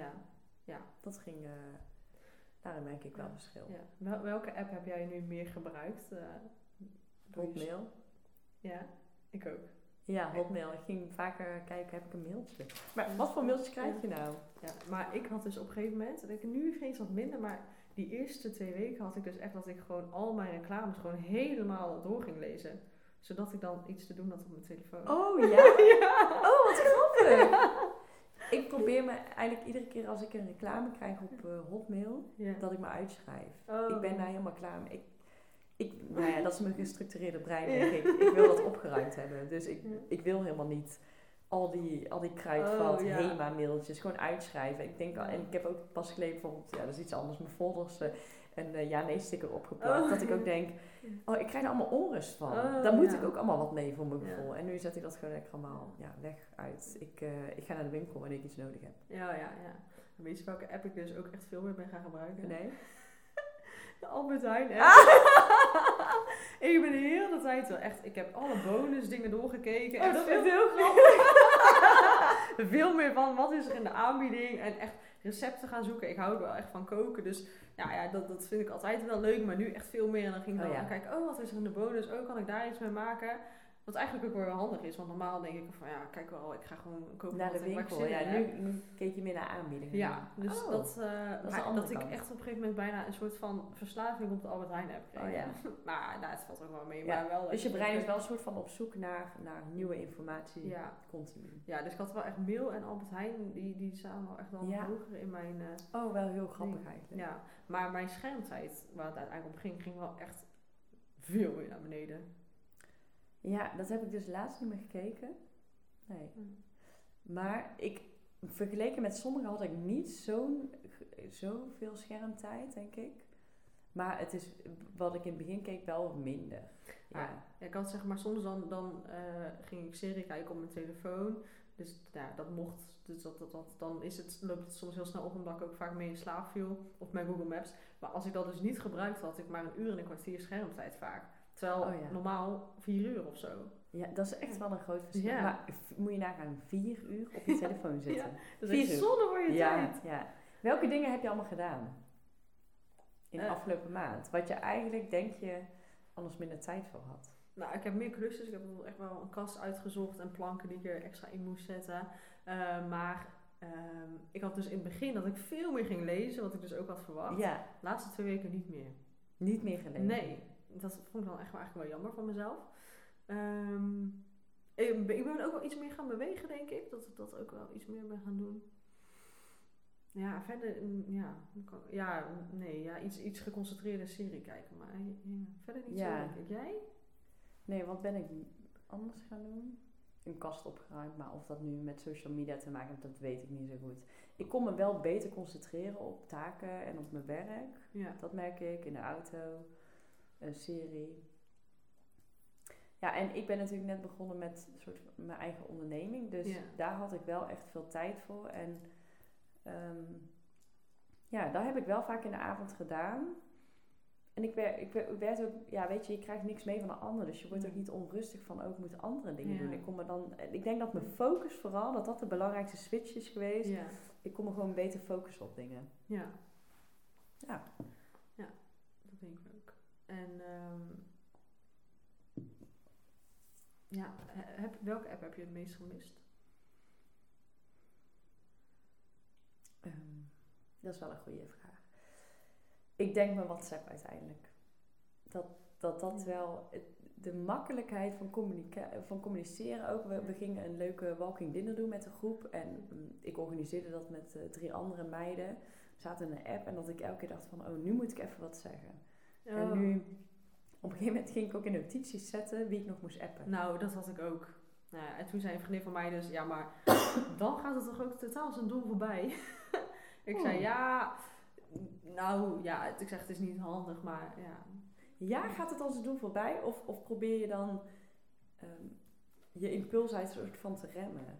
ja. Dat ging... eh, daarin merk ik wel Ja. verschil. ja. Wel- welke app heb jij nu meer gebruikt? Hotmail. Ja, ik ook. Ja, hotmail. Ik ging vaker kijken, heb ik een mailtje. Maar wat voor mailtjes krijg je nou? Ja, maar ik had dus op een gegeven moment, en ik nu geen wat minder, maar die eerste twee weken had ik dus echt dat ik gewoon al mijn reclames gewoon helemaal door ging lezen. Zodat ik dan iets te doen had op mijn telefoon. Oh ja? ja. Oh, wat grappig! Ik probeer me eigenlijk iedere keer als ik een reclame krijg op eh, Hotmail, Ja. dat ik me uitschrijf. Oh. Ik ben daar helemaal klaar mee. Ik, ik, nou ja, dat is mijn gestructureerde brein, denk ik. Ik wil dat opgeruimd hebben. Dus ik, ik wil helemaal niet al die, al die kruidvat, Oh, ja. HEMA-mailtjes gewoon uitschrijven. Ik denk en ik heb ook pas geleden bijvoorbeeld, ja, dat is iets anders, mijn folders eh, een eh, ja-nee-sticker opgeplakt. Oh. Dat ik ook denk, oh, ik krijg er allemaal onrust van. Oh, Daar moet ja. ik ook allemaal wat mee voor mijn gevoel. En nu zet ik dat gewoon lekker allemaal ja, weg uit. Ik, eh, ik ga naar de winkel wanneer ik iets nodig heb. Ja, ja, ja. Weet je welke app ik dus ook echt veel meer ben gaan gebruiken? Nee? De Albert Heijn app. Ah! ik ben de hele tijd wel echt, ik heb alle bonus dingen doorgekeken. Oh, en dat veel, vind ik heel grappig. veel meer van wat is er in de aanbieding en echt recepten gaan zoeken. Ik hou wel echt van koken, dus ja, ja dat, dat vind ik altijd wel leuk, maar nu echt veel meer. En dan ging ik Oh, dan ja. kijken, oh wat is er in de bonus, oh kan ik daar iets mee maken? Wat eigenlijk ook wel handig is, want normaal denk ik van ja, kijk wel, ik ga gewoon koken Naar de winkel. Ja, nu, keek je meer naar aanbiedingen. Ja, dus Oh, dat, eh, dat maar andere dat ik echt op een gegeven moment bijna een soort van verslaving op de Albert Heijn heb gekregen. Oh, ja. maar nou, het valt ook wel mee. Ja, Maar wel Dus je brein is wel een soort van op zoek naar, naar nieuwe informatie. Ja, Continu. ja, dus ik had wel echt Mail en Albert Heijn, die, die staan wel echt wel Ja. hoger in mijn... eh, Oh, wel heel grappig ding. eigenlijk. ja, maar mijn schermtijd, waar het uiteindelijk om ging, ging wel echt veel meer naar beneden. Ja, dat heb ik dus laatst niet meer gekeken. Nee. Hmm. Maar ik, vergeleken met sommigen had ik niet zo'n, zoveel schermtijd, denk ik. Maar het is, wat ik in het begin keek, wel minder. Ja. Ah, Ja, ik had zeg maar soms dan, dan eh, ging ik serie kijken op mijn telefoon. Dus ja, dat mocht. Dus dat, dat, dat, dan is het, loopt het soms heel snel op omdat ik ook vaak mee in slaap viel. Of mijn Google Maps. Maar als ik dat dus niet gebruikte, had ik maar een uur en een kwartier schermtijd vaak. Terwijl Oh ja. normaal vier uur of zo. ja, dat is echt wel een groot verschil. Ja. Maar moet je nagaan, vier uur op je telefoon zitten. Dus Vier zonde voor je ja, tijd. ja. Welke dingen heb je allemaal gedaan? In de Eh. afgelopen maand. Wat je eigenlijk, denk je, anders minder tijd voor had. Nou, ik heb meer klusjes. Ik heb echt wel een kast uitgezocht en planken die ik er extra in moest zetten. Eh, maar ehm, ik had dus in het begin dat ik veel meer ging lezen, wat ik dus ook had verwacht. Ja, De laatste twee weken niet meer. niet meer gelezen. Nee, dat vond ik dan echt wel, eigenlijk wel jammer van mezelf. Ehm, ik ben ook wel iets meer gaan bewegen, denk ik. Dat ik dat ook wel iets meer ben gaan doen. Ja, verder, mm, ja, ja nee, ja, iets, iets geconcentreerde serie kijken. Maar ja, verder niet Ja. zo, denk ik. Jij? Nee, wat ben ik anders gaan doen? Een kast opgeruimd, maar of dat nu met social media te maken heeft, dat weet ik niet zo goed. Ik kon me wel beter concentreren op taken en op mijn werk. Ja. Dat merk ik in de auto, een serie. Ja, en ik ben natuurlijk net begonnen met soort mijn eigen onderneming. Dus Ja. daar had ik wel echt veel tijd voor. En ehm, ja, dat heb ik wel vaak in de avond gedaan. En ik werd, ik werd, ik ook, ja, weet je, je krijgt niks mee van de ander. Dus je wordt ook niet onrustig van, ook moet andere dingen Ja. doen. Ik, kon me dan, ik denk dat mijn focus vooral, dat dat de belangrijkste switch is geweest. Ja. Ik kon me gewoon beter focussen op dingen. Ja. Ja. Ja, dat denk ik ook. En ehm, ja, he- heb, welke app heb je het meest gemist? Ehm, dat is wel een goede vraag. Ik denk mijn WhatsApp uiteindelijk. Dat dat, dat wel... De makkelijkheid van, communica- van communiceren ook. We, we gingen een leuke walking dinner doen met een groep. En mm, ik organiseerde dat met eh, drie andere meiden. We zaten in een app en dat ik elke keer dacht van... Oh, nu moet ik even wat zeggen. Oh. En nu... Op een gegeven moment ging ik ook in notities zetten wie ik nog moest appen. Nou, dat had ik ook. Nou ja, en toen zei een vriendin van mij dus, ja, maar dan gaat het toch ook totaal zijn doel voorbij. ik zei, Oh. ja, nou ja, ik zeg het is niet handig, maar ja. Ja, gaat het als het doel voorbij? Of, of probeer je dan ehm, je impulsheid soort van te remmen?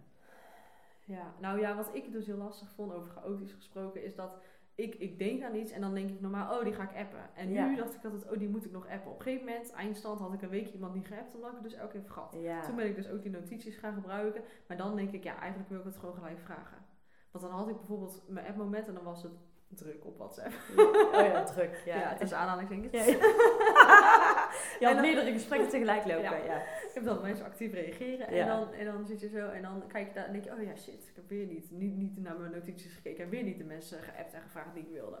Ja, nou ja, wat ik dus heel lastig vond over chaotisch gesproken, is dat ik, ik denk aan iets en dan denk ik normaal, oh, die ga ik appen. En nu Ja. dacht ik altijd, oh, die moet ik nog appen. Op een gegeven moment, eindstand, had ik een weekje iemand niet geappt, omdat ik het dus elke keer vergat. Ja. Toen ben ik dus ook die notities gaan gebruiken. Maar dan denk ik, ja, eigenlijk wil ik het gewoon gelijk vragen. Want dan had ik bijvoorbeeld mijn appmoment en dan was het druk op WhatsApp. Oh ja, druk. Ja, Ja, het is aanhalingstekens. Ja. Je had En dan- meerdere gesprekken tegelijk lopen. Ja. Ja. Ik heb dat mensen actief reageren. En, dan, en dan zit je zo en dan kijk je daar en denk je, oh ja shit, ik heb weer niet, niet, niet naar mijn notities gekeken. En weer niet de mensen geappt en gevraagd die ik wilde.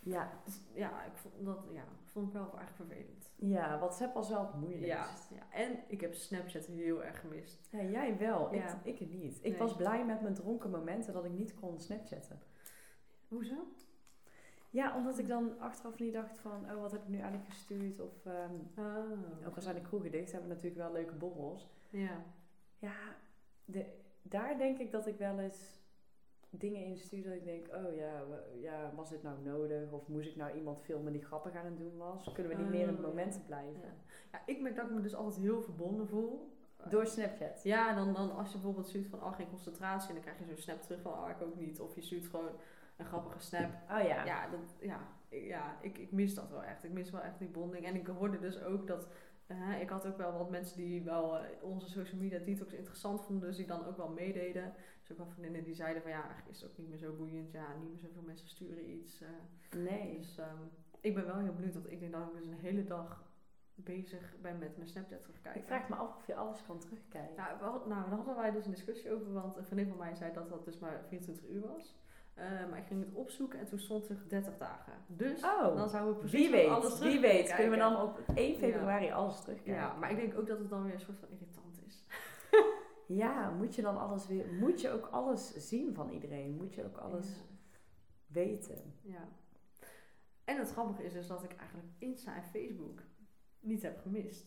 Ja. Dus ja, ik vond dat ja, vond ik wel eigenlijk vervelend. ja, WhatsApp was wel het moeilijkst. Ja, ja, en ik heb Snapchat heel erg gemist. Ja, jij wel. Ja. Ik, ik niet. Ik Nee. was blij met mijn dronken momenten dat ik niet kon snapchatten. Hoezo? Ja, omdat ik dan achteraf niet dacht van, oh, wat heb ik nu eigenlijk gestuurd? Of, Ah, ook al zijn de kroegen dicht, hebben we natuurlijk wel leuke borrels. ja. Ja, de, daar denk ik dat ik wel eens dingen instuur dat ik denk, oh ja, ja, was dit nou nodig? Of moest ik nou iemand filmen die grappig aan het doen was? Kunnen we niet meer in het Oh, moment blijven? Ja. ja, ik merk dat ik me dus altijd heel verbonden voel. Door Snapchat. Ja, dan, dan als je bijvoorbeeld stuurt van, oh, geen concentratie. En dan krijg je zo'n snap terug van, oh, ik ook niet. Of je stuurt gewoon een grappige snap. Oh ja. Ja, dat, ja, ik, ja ik, ik mis dat wel echt. Ik mis wel echt die bonding. En ik hoorde dus ook dat... eh, ik had ook wel wat mensen die wel eh, onze social media detox interessant vonden. Dus die dan ook wel meededen. Dus ook wel vriendinnen die zeiden van... Ja, eigenlijk is het ook niet meer zo boeiend. Ja, niet meer zoveel mensen sturen iets. eh. Nee. dus ehm, ik ben wel heel benieuwd. Want ik denk dat ik dus een hele dag bezig ben met mijn Snapchat terugkijken. Ik vraag me af of je alles kan terugkijken. Nou, we had- nou, daar hadden wij dus een discussie over, want een vriendin van mij zei dat dat dus maar 24 uur was. Eh, maar ik ging het opzoeken en toen stond er 30 dagen. Dus Oh, dan zouden we precies Wie wel weet, alles terug wie weet kunnen kunnen we dan op 1 februari alles terugkijken. Ja, maar ik denk ook dat het dan weer een soort van irritant is. Ja, moet je dan alles weer, moet je ook alles zien van iedereen? Moet je ook alles weten? Ja. ja. En het grappige is dus dat ik eigenlijk Insta en Facebook niet heb gemist.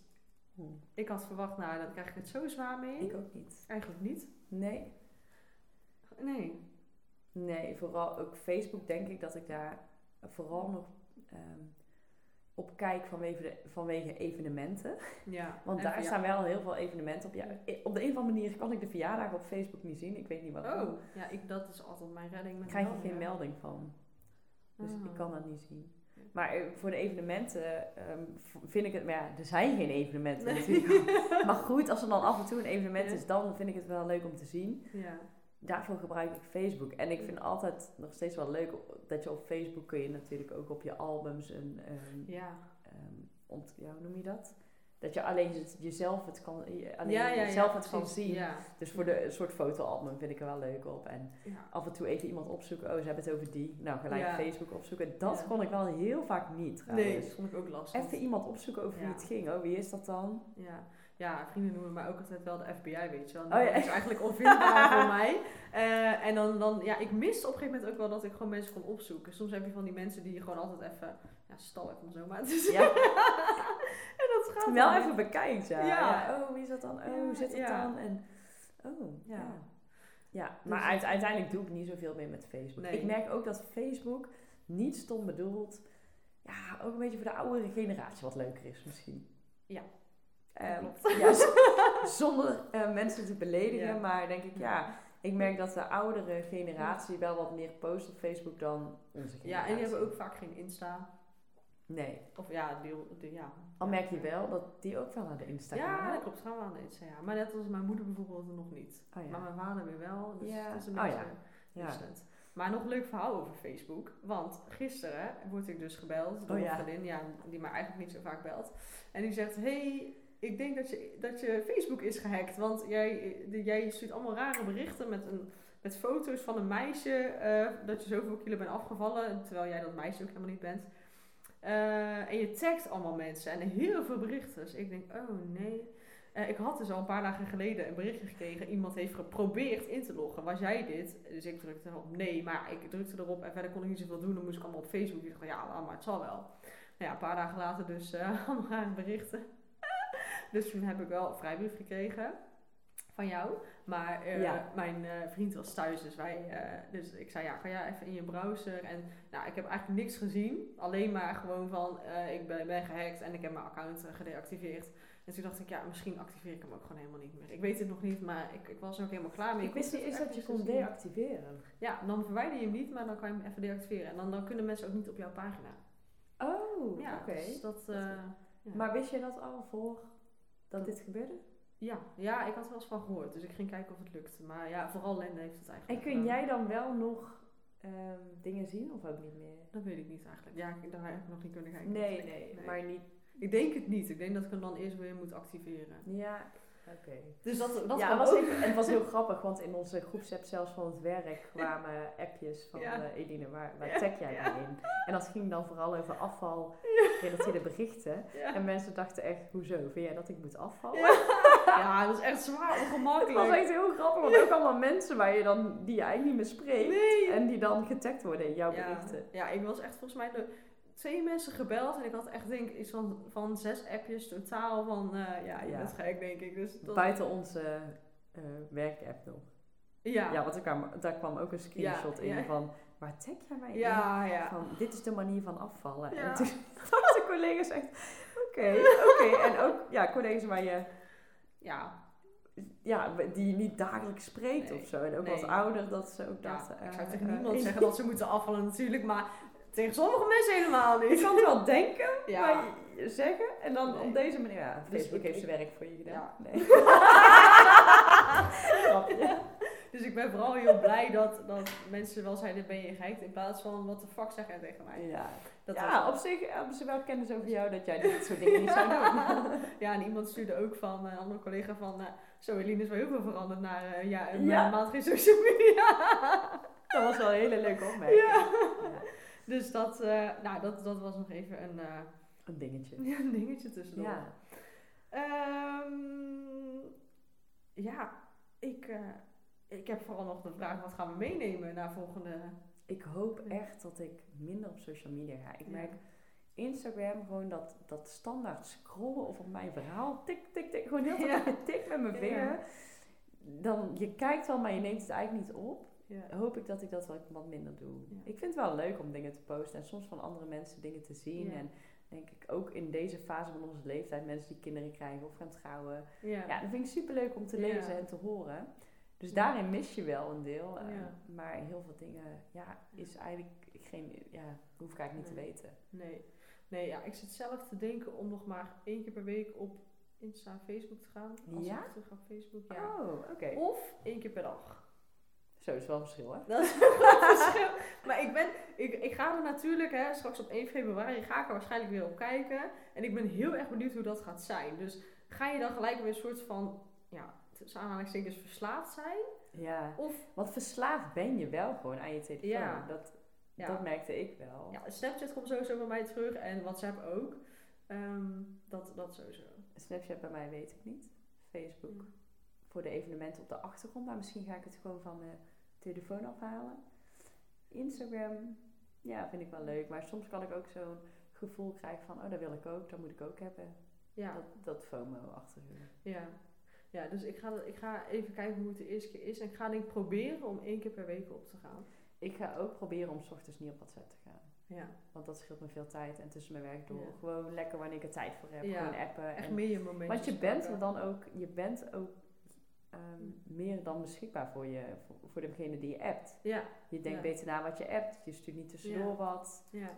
Hm. Ik had verwacht, nou, dan krijg ik het zo zwaar mee. Ik ook niet. Eigenlijk niet. Nee. Nee. Nee, vooral ook Facebook denk ik dat ik daar vooral nog ehm, op kijk vanwege, de, vanwege evenementen. Ja. Want daar staan wel heel veel evenementen op. Ja, op de een of andere manier kan ik de verjaardag op Facebook niet zien. Ik weet niet waarom. Oh, ja, ik, dat is altijd mijn redding. Met krijg je geen melding van. Dus Ah. ik kan dat niet zien. Maar eh, voor de evenementen ehm, vind ik het... Maar ja, er zijn geen evenementen natuurlijk. Maar goed, als er dan af en toe een evenement Ja. is, dan vind ik het wel leuk om te zien. Ja. Daarvoor gebruik ik Facebook. En ik vind altijd nog steeds wel leuk dat je op Facebook kun je natuurlijk ook op je albums een... ehm, Ja. ehm, ont, ja, hoe noem je dat? Dat je alleen het- jezelf het kan, alleen ja, ja, jezelf ja, het kan zien. Ja. Dus voor de een soort fotoalbum vind ik er wel leuk op. En Ja. af en toe even iemand opzoeken. Oh, ze hebben het over die. Nou, gelijk Ja. Facebook opzoeken. Dat Ja. kon ik wel heel vaak niet trouwens. Nee, dat vond ik ook lastig. Even iemand opzoeken over wie het ging. Oh, wie is dat dan? Ja. Ja, vrienden noemen mij ook altijd wel de FBI, weet je wel. Oh ja. Is eigenlijk onvindbaar voor mij. Eh, en dan, dan, ja, ik miste op een gegeven moment ook wel dat ik gewoon mensen kon opzoeken. Soms heb je van die mensen die je gewoon altijd even, ja, stalk om zo maar te zeggen. Ja. en dat gaat wel even bekijkt, ja. Ja. Oh, wie is dat dan? Oh, hoe zit het dan? En, oh, ja. Ja. Dus maar uiteindelijk doe ik niet zoveel meer met Facebook. Nee. Ik merk ook dat Facebook niet stom bedoeld. Ja, ook een beetje voor de oudere generatie wat leuker is misschien. Ja, Ehm, klopt. ja, z- zonder eh, mensen te beledigen, Ja. maar denk ik, ja, ik merk dat de oudere generatie wel wat meer post op Facebook dan onze generatie. Ja, en die hebben ook vaak geen Insta. Nee. Of ja, de, ja. Al Ja. merk je wel dat die ook wel naar de Insta Ja, gaan. dat klopt. Gaan we aan de Insta, ja. Maar net als mijn moeder bijvoorbeeld nog niet. Oh ja. Maar mijn vader weer wel. Dus Ja. het is een Oh beetje ja. Ja. wisselend. Maar nog een leuk verhaal over Facebook. Want gisteren word ik dus gebeld door Oh ja. een vriendin, ja, die mij eigenlijk niet zo vaak belt. En die zegt, hey, ik denk dat je, dat je Facebook is gehackt. Want jij, de- jij stuurt allemaal rare berichten met, een, met foto's van een meisje. eh, dat je zoveel kilo bent afgevallen. Terwijl jij dat meisje ook helemaal niet bent. Eh, en je tagt allemaal mensen en heel veel berichten. Dus ik denk, oh nee. Eh, ik had dus al een paar dagen geleden een berichtje gekregen. Iemand heeft geprobeerd in te loggen. Was jij dit? Dus ik drukte erop nee, maar ik drukte erop en verder kon ik niet zoveel doen. Dan moest ik allemaal op Facebook. Ik dacht, ja, maar, het zal wel. Nou ja, een paar dagen later dus allemaal rare berichten. dus toen heb ik wel een vrijbrief gekregen van jou. Maar eh, Ja. mijn eh, vriend was thuis, dus, wij, eh, dus ik zei, ja, kan jij even in je browser? En nou, ik heb eigenlijk niks gezien. Alleen maar gewoon van, ik ben, ben gehackt en ik heb mijn account gedeactiveerd. En toen dacht ik, ja, misschien activeer ik hem ook gewoon helemaal niet meer. Ik weet het nog niet, maar ik, ik was er ook helemaal klaar mee. Ik wist niet eens dat je kon deactiveren. Ja, dan verwijder je hem niet, maar dan kan je hem even deactiveren. En dan, dan kunnen mensen ook niet op jouw pagina. Oh, Ja, oké. dus dat... eh, ja. Maar wist je dat al voor dat dit gebeurde? ja, ja, ik had er wel eens van gehoord. Dus ik ging kijken of het lukte. Maar ja, vooral Lende heeft het En eigenlijk kun gedaan. jij dan wel nog ehm, dingen zien of ook niet meer? Dat weet ik niet eigenlijk. Ja, ik- daar heb ik nog niet kunnen kijken. Nee, ik- nee, maar niet, Ik denk het niet. Ik denk dat ik hem dan eerst weer moet activeren. Ja, oké. Dus dat, dat ja, was ook. even- en het was heel grappig, want in onze groepsapp zelfs van het werk kwamen appjes van Ja. eh, waar, waar Ja, tag jij mij in? En dat ging dan vooral over afval, gerelateerde berichten. En mensen dachten echt, hoezo, vind jij dat ik moet afvallen? Ja. dat is echt zwaar Het ongemakkelijk. was echt heel grappig, want ook allemaal mensen waar je dan, die je eigenlijk niet meer spreekt. Nee. En die dan getagd worden in jouw berichten. Ja, ik was echt volgens mij door twee mensen gebeld. En ik had echt denk ik iets van, van zes appjes totaal van... eh, ja, je Ja. bent gek denk ik. Dus dat, Buiten onze eh werkapp nog. ja. Ja, want er kwam, daar kwam ook een screenshot Ja, in ja. van, waar tag jij mij in? ja. Van, dit is de manier van afvallen. En toen dachten collega's echt, oké, oké. En ook, ja, collega's waar je, Ja, ja, die je niet dagelijks spreekt Nee. of zo. En ook Nee. wat ouder, dat ze ook ja. dachten... ik zou tegen eh, niemand ik- zeggen dat ze moeten afvallen natuurlijk. Maar tegen sommige mensen helemaal niet. Je kan het wel denken, Ja. maar zeggen. En dan Nee. op deze manier, ja, Dus Facebook ik- heeft ik- zijn werk voor je gedaan. Ja. Nee. Grapje. Dus ik ben vooral heel blij dat, dat mensen wel zeiden, ben je gek? In plaats van, wat de fuck zeg jij tegen mij? Ja, Dat ja op zich hebben ze wel kennis over jou dat jij dit soort dingen niet zou doen. Ja, en iemand stuurde ook van eh, een andere collega van... eh, zo, Eline is wel heel veel veranderd na eh, ja, een Ja. maand geen social media. Dat was wel een hele leuke opmerking. Dus dat, eh, nou, dat, dat was nog even een, eh, Een dingetje. een dingetje tussendoor. Ja. Ehm, ja, ik, eh, ik heb vooral nog de vraag, wat gaan we meenemen naar volgende... Ik hoop echt dat ik minder op social media ga. Ik Ja. merk Instagram gewoon dat, dat standaard scrollen of op mijn verhaal tik, tik, tik. Gewoon heel veel Ja. tik met mijn vinger. Dan, je kijkt wel, maar je neemt het eigenlijk niet op. Ja. Hoop ik dat ik dat wat, minder doe. Ja. Ik vind het wel leuk om dingen te posten en soms van andere mensen dingen te zien. En denk ik ook in deze fase van onze leeftijd, mensen die kinderen krijgen of gaan trouwen. Ja. Dat vind ik super leuk om te lezen en te horen. Dus daarin mis je wel een deel. eh. Maar heel veel dingen, ja, is eigenlijk geen, ja, hoef ik eigenlijk niet Nee. te weten. Nee, nee ja, ik zit zelf te denken om nog maar één keer per week op Insta en Facebook te gaan. Als Ja? ik terug op Facebook, ja. Oh, oké. Of één keer per dag. Zo, is wel een verschil, hè? Dat is een groot verschil. Maar ik, ben, ik, ik ga er natuurlijk, hè, straks op 1 februari ga ik er waarschijnlijk weer op kijken. En ik ben heel erg benieuwd hoe dat gaat zijn. Dus ga je dan gelijk weer een soort van, ja, tussen aanhalingstekens verslaafd zijn? Ja. Of, Want verslaafd ben je wel gewoon aan je telefoon. Ja. Dat, ja, dat merkte ik wel. ja, Snapchat komt sowieso bij mij terug en WhatsApp ook. Ehm, dat, dat sowieso. Snapchat bij mij weet ik niet. Facebook voor de evenementen op de achtergrond. Maar misschien ga ik het gewoon van mijn telefoon afhalen. Instagram, ja, vind ik wel leuk. Maar soms kan ik ook zo'n gevoel krijgen van, oh, dat wil ik ook, dat moet ik ook hebben. Ja, Dat, dat FOMO achter je. ja. Ja, dus ik ga, ik ga even kijken hoe het de eerste keer is. En ik ga denk ik proberen om één keer per week op te gaan. Ik ga ook proberen om 's ochtends niet op WhatsApp te gaan. Ja, Want dat scheelt me veel tijd. En tussen mijn werk door. Ja. Gewoon lekker wanneer ik er tijd voor heb. Ja, Gewoon appen. echt meer je momentjes want je bent er dan ook, je bent ook ehm, meer dan beschikbaar voor, je, voor, voor degene die je appt. Ja, Je denkt Ja. beter na wat je appt. Je stuurt niet tussendoor wat. ja.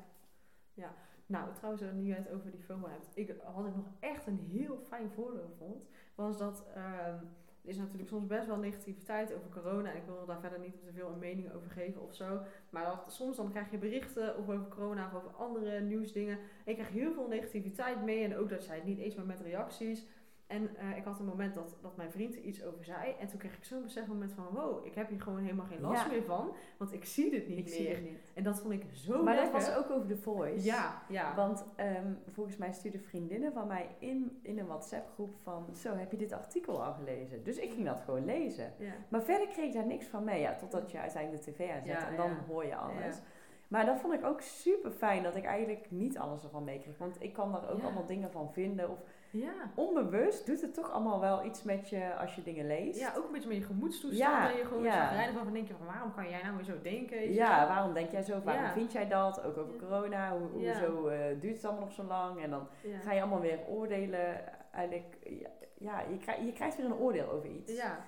Ja, nou trouwens, nu je het over die FOMO hebt. Ik, wat ik nog echt een heel fijn voordeel vond, was dat ehm, er is natuurlijk soms best wel negativiteit over corona. En ik wil daar verder niet te veel een mening over geven of zo. Maar dat, soms dan krijg je berichten of over corona of over andere nieuwsdingen. En ik krijg heel veel negativiteit mee. En ook dat zij het niet eens maar met reacties. En eh, ik had een moment dat, dat mijn vriend er iets over zei. En toen kreeg ik zo'n besef moment van... Wow, ik heb hier gewoon helemaal geen last Ja. meer van. Want ik zie dit niet Ik meer. zie het niet. En dat vond ik zo Maar dat was ook over de voice. Ja, ja. Want ehm, volgens mij stuurden vriendinnen van mij in, in een WhatsApp groep van... Zo, heb je dit artikel al gelezen? Dus ik ging dat gewoon lezen. ja. Maar verder kreeg ik daar niks van mee. Ja, totdat je uiteindelijk de tv aanzet Ja, en dan hoor je alles. Maar dat vond ik ook super fijn dat ik eigenlijk niet alles ervan meekreeg. Want ik kan daar ook allemaal dingen van vinden. Of Ja. onbewust doet het toch allemaal wel iets met je als je dingen leest. ja, ook een beetje met je gemoedstoestand. Ja, en je gewoon ja. ja. van, van denk je van waarom kan jij nou weer zo denken? Ja, waarom denk jij zo? Waarom Ja. vind jij dat? Ook over corona. Hoe. Hoezo eh, duurt het allemaal nog zo lang? En dan ga je allemaal weer oordelen. Eigenlijk, ja, ja je, krijgt, je krijgt weer een oordeel over iets. Ja.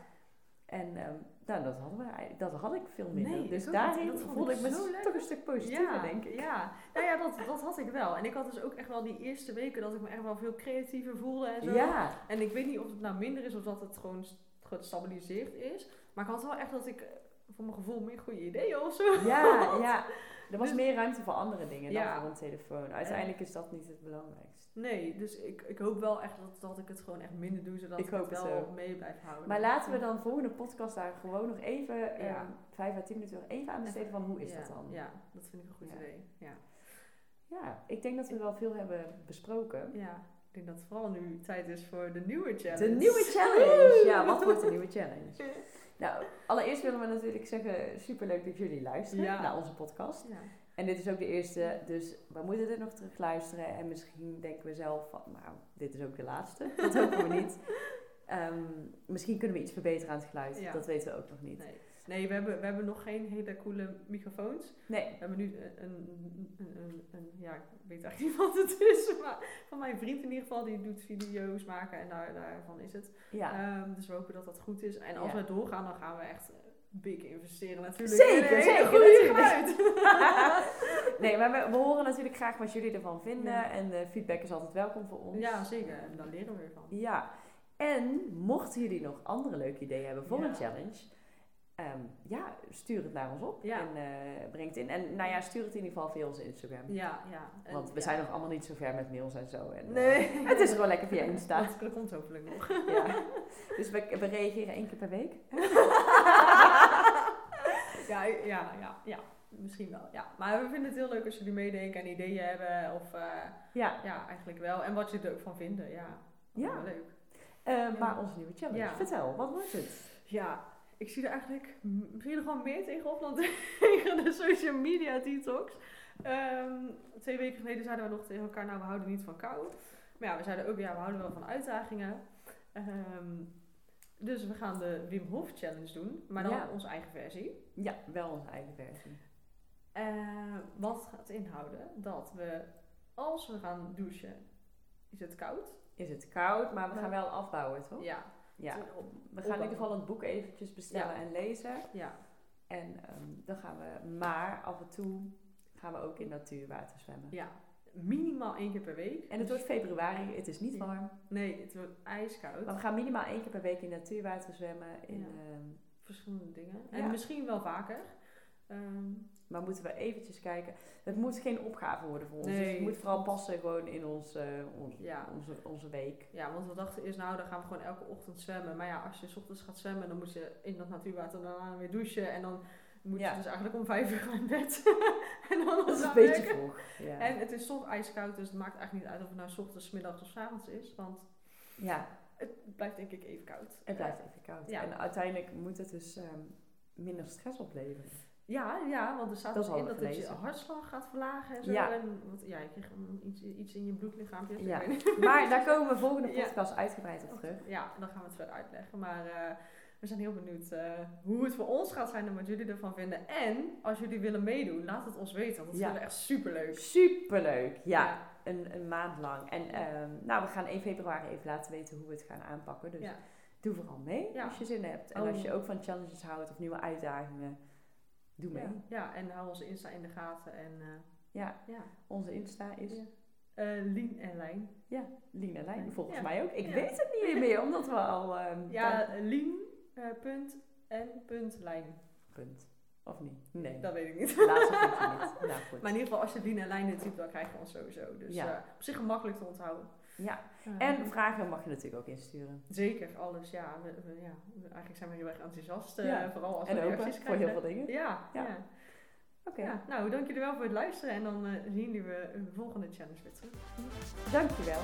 En ehm, nou, dat, hadden we, eigenlijk- dat had ik veel minder. Nee, dus daarin Dat vond voelde ik me toch een stuk positiever, ja, denk ik. Ja, nou ja, dat, dat had ik wel. En ik had dus ook echt wel die eerste weken dat ik me echt wel veel creatiever voelde en zo. Ja, En ik weet niet of het nou minder is of dat het gewoon st- gestabiliseerd is. Maar ik had wel echt dat ik voor mijn gevoel meer goede ideeën of zo. Ja, ja. Er was Dus- meer ruimte voor andere dingen Ja. dan voor een telefoon. Uiteindelijk is dat niet het belangrijkste. Nee, dus ik, ik hoop wel echt dat, dat ik het gewoon echt minder doe, zodat Ik het wel mee blijf houden. Maar laten we dan volgende podcast daar gewoon nog even, Ja. ehm, vijf à tien minuten nog even aan besteden van hoe is ja, dat dan? Ja, dat vind ik een goed Ja. idee. Ja. Ja, ik denk dat we wel veel hebben besproken. ja, ik denk dat het vooral nu tijd is voor de nieuwe challenge. De nieuwe challenge! Ja, wat wordt de nieuwe challenge? Nou, allereerst willen we natuurlijk zeggen, superleuk dat jullie luisteren Ja. naar onze podcast. Ja. En dit is ook de eerste, dus we moeten dit nog terug luisteren. En misschien denken we zelf van, nou, dit is ook de laatste. Dat hopen we niet. Ehm, misschien kunnen we iets verbeteren aan het geluid. Ja. Dat weten we ook nog niet. Nee, nee we, hebben, we hebben nog geen hele coole microfoons. Nee, We hebben nu een, een, een, een, ja, ik weet eigenlijk niet wat het is, maar van mijn vriend in ieder geval, die doet video's maken en daar, daarvan is het. ja. Ehm, dus we hopen dat dat goed is. En als Ja. we doorgaan, dan gaan we echt big investeren natuurlijk. Zeker, in zeker, goede natuurlijk. geluid. nee, maar we, we horen natuurlijk graag wat jullie ervan vinden. Ja. En de feedback is altijd welkom voor ons. ja, zeker. En daar leren we weer van. Ja, en mochten jullie nog andere leuke ideeën hebben voor Ja. een challenge, ehm, ja, stuur het naar ons op Ja. en eh, breng het in. En nou ja, stuur het in ieder geval via onze Instagram. Ja, ja. En- Want we ja. zijn nog allemaal niet zo ver met mails en zo. En, eh, Nee. het is gewoon lekker via Insta. Dat komt hopelijk nog. ja. Dus we, we reageren één keer per week. ja, ja, ja, ja. Misschien wel, ja. Maar we vinden het heel leuk als jullie meedenken en ideeën hebben. Of eh, Ja, ja, eigenlijk wel. En wat jullie er ook van vinden, ja. Ja. Wel leuk. eh, maar onze nieuwe challenge. Ja. Vertel, wat wordt het? Ja, ik zie er eigenlijk misschien nog wel meer tegenop dan tegen de social media detox. Ehm, twee weken geleden zeiden we nog tegen elkaar, nou we houden niet van kou. Maar ja, we zeiden ook, ja we houden wel van uitdagingen. Ehm, dus we gaan de Wim Hof Challenge doen, maar dan Ja. onze eigen versie. Ja, wel onze eigen versie. Eh, wat gaat inhouden? Dat we, als we gaan douchen, is het koud. Is het koud, maar we gaan wel afbouwen, toch? Ja. Ja. We gaan in ieder geval het boek eventjes bestellen Ja. en lezen. Ja. En ehm, dan gaan we, maar af en toe gaan we ook in natuurwater zwemmen. ja, minimaal één keer per week. En het wordt februari, het is niet warm. Nee, het wordt ijskoud. Maar we gaan minimaal één keer per week in natuurwater zwemmen. In, Ja. ehm, verschillende dingen. Ja. En misschien wel vaker. Ehm, maar moeten we eventjes kijken. Het moet geen opgave worden voor ons. Dus Nee. het moet vooral passen gewoon in ons, eh, ons- Ja. onze, onze week. ja, want we dachten eerst, nou, dan gaan we gewoon elke ochtend zwemmen. Maar ja, als je 's ochtends gaat zwemmen, dan moet je in dat natuurwater daarna weer douchen. En dan moet Ja. je dus eigenlijk om vijf uur in bed. en dan Dat is gaan een beetje werken. vroeg. Ja. En het is toch ijskoud, dus het maakt eigenlijk niet uit of het nou 's ochtends, middags of 's avonds is. Want ja, het blijft denk ik even koud. het blijft even koud. Ja. En uiteindelijk moet het dus ehm, minder stress opleveren. Ja, ja, want er staat Dat dus in dat het je hartslag gaat verlagen en zo. Ja. En, want, ja, je krijgt iets, iets in je bloedlichaampje. dus Ja. Maar daar komen we volgende Ja. podcast uitgebreid op terug. Ja, dan gaan we het verder uitleggen. Maar eh, we zijn heel benieuwd eh, hoe het voor ons gaat zijn en wat jullie ervan vinden. En als jullie willen meedoen, laat het ons weten. Want dat Ja. vinden echt superleuk. Superleuk, ja. Een, een maand lang. En ehm, nou, we gaan 1 februari even laten weten hoe we het gaan aanpakken. Dus Ja. doe vooral mee Ja. als je zin hebt. En Oh. als je ook van challenges houdt of nieuwe uitdagingen, doe mee. Ja. ja, en hou onze Insta in de gaten. En eh, Ja, ja, onze Insta is Ja. Eh, Lien en Lijn. Lien en Lijn, volgens Ja. mij ook. Ik Ja. weet het niet meer, omdat we al... ehm, Ja, Lien, eh, punt en punt Lijn. Punt. Of niet? Nee. Dat weet ik niet. Laatste puntje niet. Nou goed. Maar in ieder geval, als je Lien en Lijn in typt, dan krijg je ons sowieso. Dus Ja. eh, op zich gemakkelijk te onthouden. Ja. En vragen mag je natuurlijk ook insturen. Zeker, alles. Ja, we, we- ja, eigenlijk zijn we heel erg enthousiast. eh, Ja. vooral als En we reacties voor krijgen. heel veel dingen. Ja, Ja. ja. Oké, ja. Nou, dank jullie wel voor het luisteren. En dan eh, zien jullie we een volgende challenge weer terug. dankjewel.